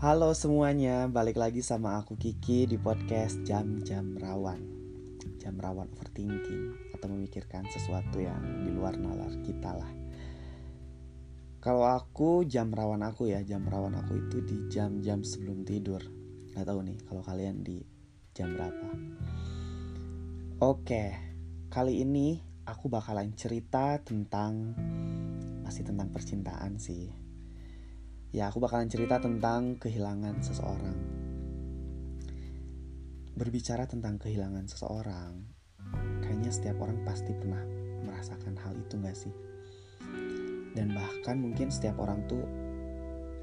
Halo semuanya, balik lagi sama aku Kiki di podcast Jam-Jam Rawan. Jam Rawan Overthinking Atau memikirkan sesuatu yang di luar nalar kita lah. Kalau aku, jam rawan aku ya Jam rawan aku itu di jam-jam sebelum tidur. Gak tahu nih kalau kalian di jam berapa. Oke, kali ini aku bakalan cerita tentang Masih tentang percintaan sih ya aku bakalan cerita tentang kehilangan seseorang. Berbicara tentang kehilangan seseorang, kayaknya setiap orang pasti pernah merasakan hal itu gak sih? Dan bahkan mungkin setiap orang tuh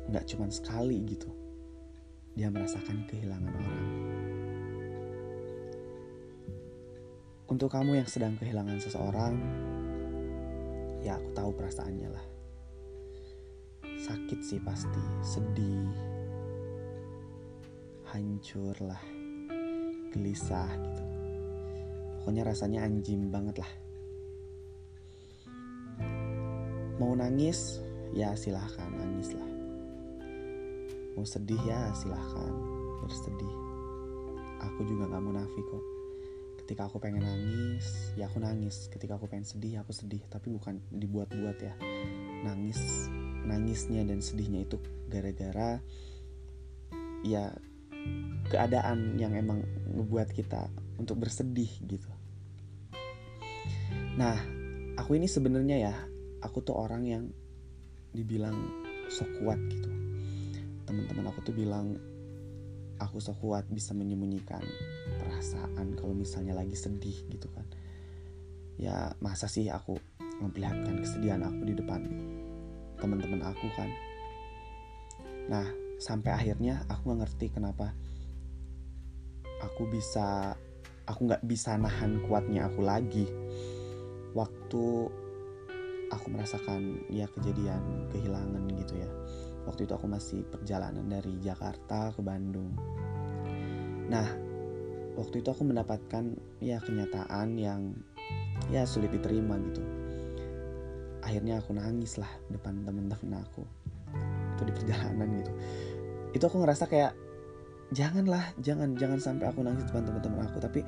gak cuma sekali gitu, dia merasakan kehilangan orang. Untuk kamu yang sedang kehilangan seseorang, ya aku tahu perasaannya lah sakit sih pasti sedih hancur lah gelisah gitu. Pokoknya rasanya anjing banget lah. Mau nangis? Ya silahkan nangis lah. Mau sedih? Ya silahkan bersedih. Aku juga gak munafik kok. Ketika aku pengen nangis ya aku nangis. Ketika aku pengen sedih aku sedih. Tapi bukan dibuat-buat ya. Nangis nangisnya dan sedihnya itu gara-gara ya keadaan yang emang ngebuat kita untuk bersedih gitu. Nah, aku ini sebenarnya ya, aku tuh orang yang dibilang sok kuat gitu. Teman-teman aku tuh bilang aku sok kuat bisa menyembunyikan perasaan kalau misalnya lagi sedih gitu kan. Ya, masa sih aku memperlihatkan kesedihan aku di depan teman-teman aku kan. Nah sampai akhirnya aku nggak ngerti kenapa aku bisa aku nggak bisa nahan kuatnya aku lagi. Waktu aku merasakan ya kejadian kehilangan gitu ya. Waktu itu aku masih perjalanan dari Jakarta ke Bandung. Nah waktu itu aku mendapatkan ya kenyataan yang ya sulit diterima gitu akhirnya aku nangis lah depan temen-temen aku. Itu di perjalanan gitu. Itu aku ngerasa kayak janganlah jangan jangan sampai aku nangis depan teman-teman aku. Tapi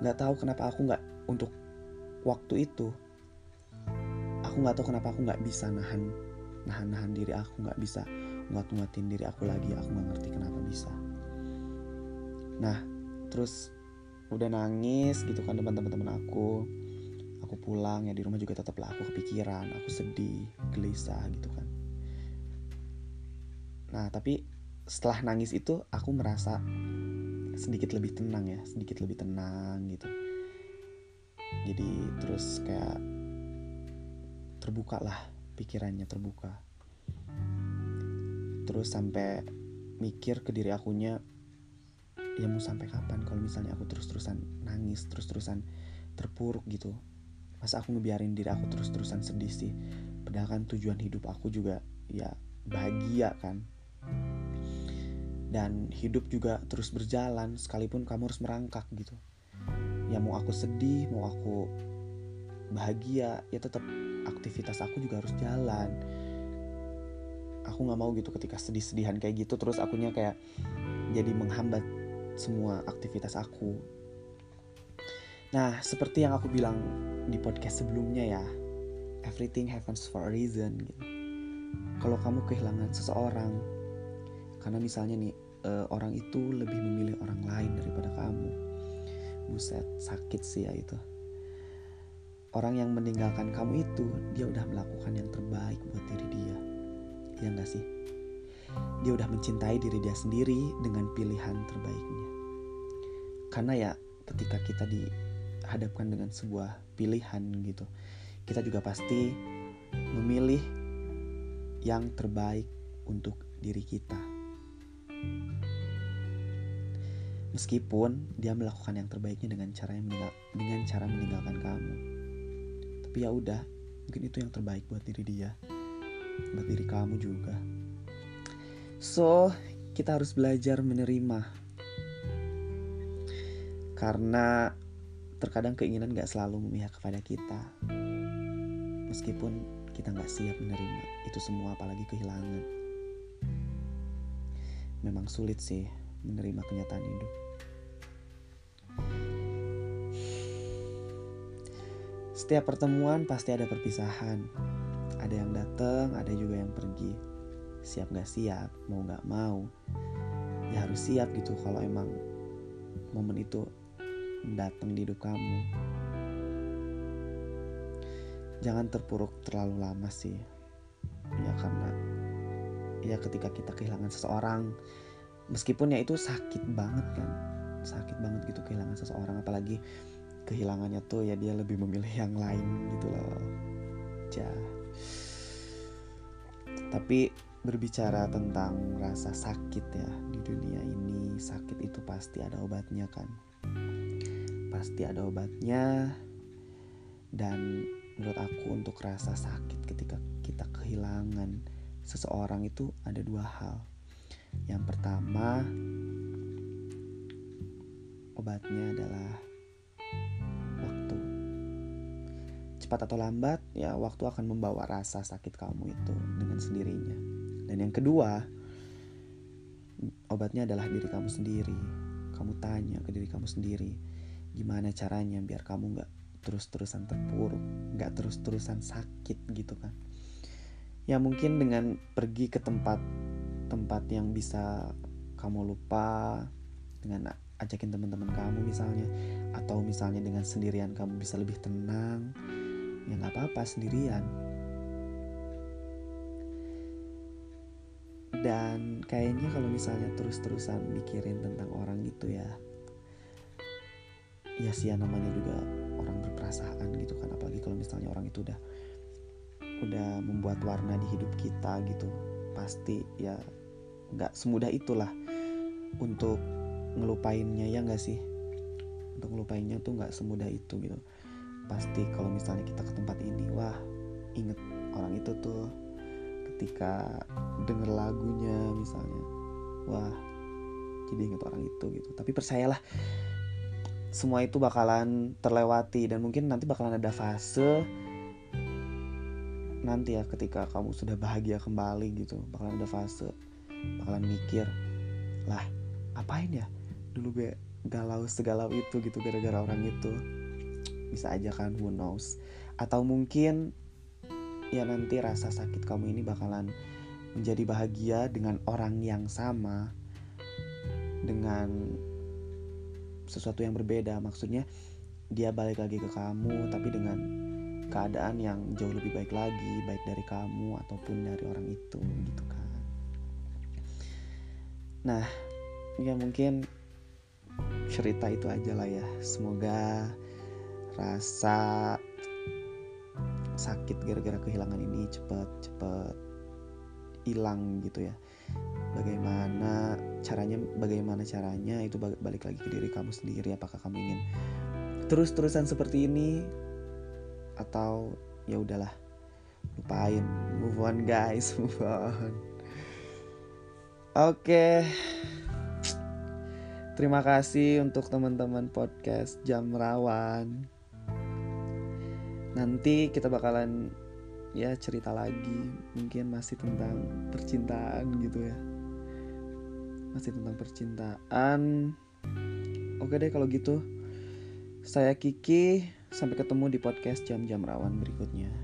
nggak tahu kenapa aku nggak untuk waktu itu aku nggak tahu kenapa aku nggak bisa nahan nahan nahan diri aku nggak bisa nguat nguatin diri aku lagi. Aku nggak ngerti kenapa bisa. Nah terus udah nangis gitu kan depan teman-teman aku aku pulang ya di rumah juga tetaplah aku kepikiran aku sedih gelisah gitu kan. Nah tapi setelah nangis itu aku merasa sedikit lebih tenang ya sedikit lebih tenang gitu. Jadi terus kayak terbuka lah pikirannya terbuka. Terus sampai mikir ke diri akunya ya mau sampai kapan kalau misalnya aku terus-terusan nangis terus-terusan terpuruk gitu masa aku ngebiarin diri aku terus-terusan sedih sih. Padahal kan tujuan hidup aku juga ya bahagia kan. Dan hidup juga terus berjalan sekalipun kamu harus merangkak gitu. Ya mau aku sedih mau aku bahagia ya tetap aktivitas aku juga harus jalan. Aku nggak mau gitu ketika sedih-sedihan kayak gitu terus akunya kayak jadi menghambat semua aktivitas aku. Nah seperti yang aku bilang di podcast sebelumnya ya. Everything happens for a reason gitu. Kalau kamu kehilangan seseorang karena misalnya nih uh, orang itu lebih memilih orang lain daripada kamu. Buset sakit sih ya itu. Orang yang meninggalkan kamu itu dia udah melakukan yang terbaik buat diri dia. Ya enggak sih? Dia udah mencintai diri dia sendiri dengan pilihan terbaiknya. Karena ya ketika kita di dihadapkan dengan sebuah pilihan gitu. Kita juga pasti memilih yang terbaik untuk diri kita. Meskipun dia melakukan yang terbaiknya dengan cara yang meninggal, dengan cara meninggalkan kamu. Tapi ya udah mungkin itu yang terbaik buat diri dia buat diri kamu juga. So kita harus belajar menerima. Karena terkadang keinginan gak selalu memihak kepada kita meskipun kita gak siap menerima itu semua apalagi kehilangan memang sulit sih menerima kenyataan hidup. Setiap pertemuan pasti ada perpisahan. Ada yang datang, ada juga yang pergi. Siap gak siap, mau gak mau, ya harus siap gitu kalau emang momen itu datang di hidup kamu. Jangan terpuruk terlalu lama sih. Ya karena ya ketika kita kehilangan seseorang, meskipun ya itu sakit banget kan, sakit banget gitu kehilangan seseorang, apalagi kehilangannya tuh ya dia lebih memilih yang lain gitu loh ja tapi berbicara tentang rasa sakit ya di dunia ini sakit itu pasti ada obatnya kan pasti ada obatnya. Dan menurut aku untuk rasa sakit ketika kita kehilangan seseorang itu ada dua hal. Yang pertama obatnya adalah cepat atau lambat ya waktu akan membawa rasa sakit kamu itu dengan sendirinya. Dan yang kedua obatnya adalah diri kamu sendiri. Kamu tanya ke diri kamu sendiri gimana caranya biar kamu nggak terus-terusan terpuruk nggak terus-terusan sakit gitu kan. Ya mungkin dengan pergi ke tempat tempat yang bisa kamu lupa dengan ajakin teman-teman kamu misalnya atau misalnya dengan sendirian kamu bisa lebih tenang ya nggak apa-apa sendirian. Dan kayaknya kalau misalnya terus-terusan mikirin tentang orang itu ya ya sih ya namanya juga orang berperasaan gitu kan. Apalagi kalau misalnya orang itu udah udah membuat warna di hidup kita gitu pasti ya nggak semudah itulah untuk ngelupainnya ya nggak sih? Untuk ngelupainnya tuh nggak semudah itu gitu. Pasti kalau misalnya kita ke tempat ini wah inget orang itu tuh ketika denger lagunya misalnya wah jadi inget orang itu gitu. Tapi percayalah semua itu bakalan terlewati dan mungkin nanti bakalan ada fase nanti ya ketika kamu sudah bahagia kembali gitu. Bakalan ada fase bakalan mikir lah apain ya? Dulu gue galau segalau itu gitu gara-gara orang itu. Bisa aja kan who knows? Atau mungkin ya nanti rasa sakit kamu ini bakalan menjadi bahagia dengan orang yang sama dengan sesuatu yang berbeda. Maksudnya dia balik lagi ke kamu tapi dengan keadaan yang jauh lebih baik lagi baik dari kamu ataupun dari orang itu gitu kan. Nah ya mungkin cerita itu aja lah ya. Semoga rasa sakit gara-gara kehilangan ini cepet hilang gitu ya bagaimana caranya bagaimana caranya itu balik lagi ke diri kamu sendiri. Apakah kamu ingin terus-terusan seperti ini? Atau ya udahlah lupain. Move on guys move on. Oke. Terima kasih untuk teman-teman podcast jam rawan. Nanti kita bakalan ya cerita lagi mungkin masih tentang percintaan gitu ya masih tentang percintaan. Oke deh kalau gitu saya Kiki sampai ketemu di podcast jam-jam rawan berikutnya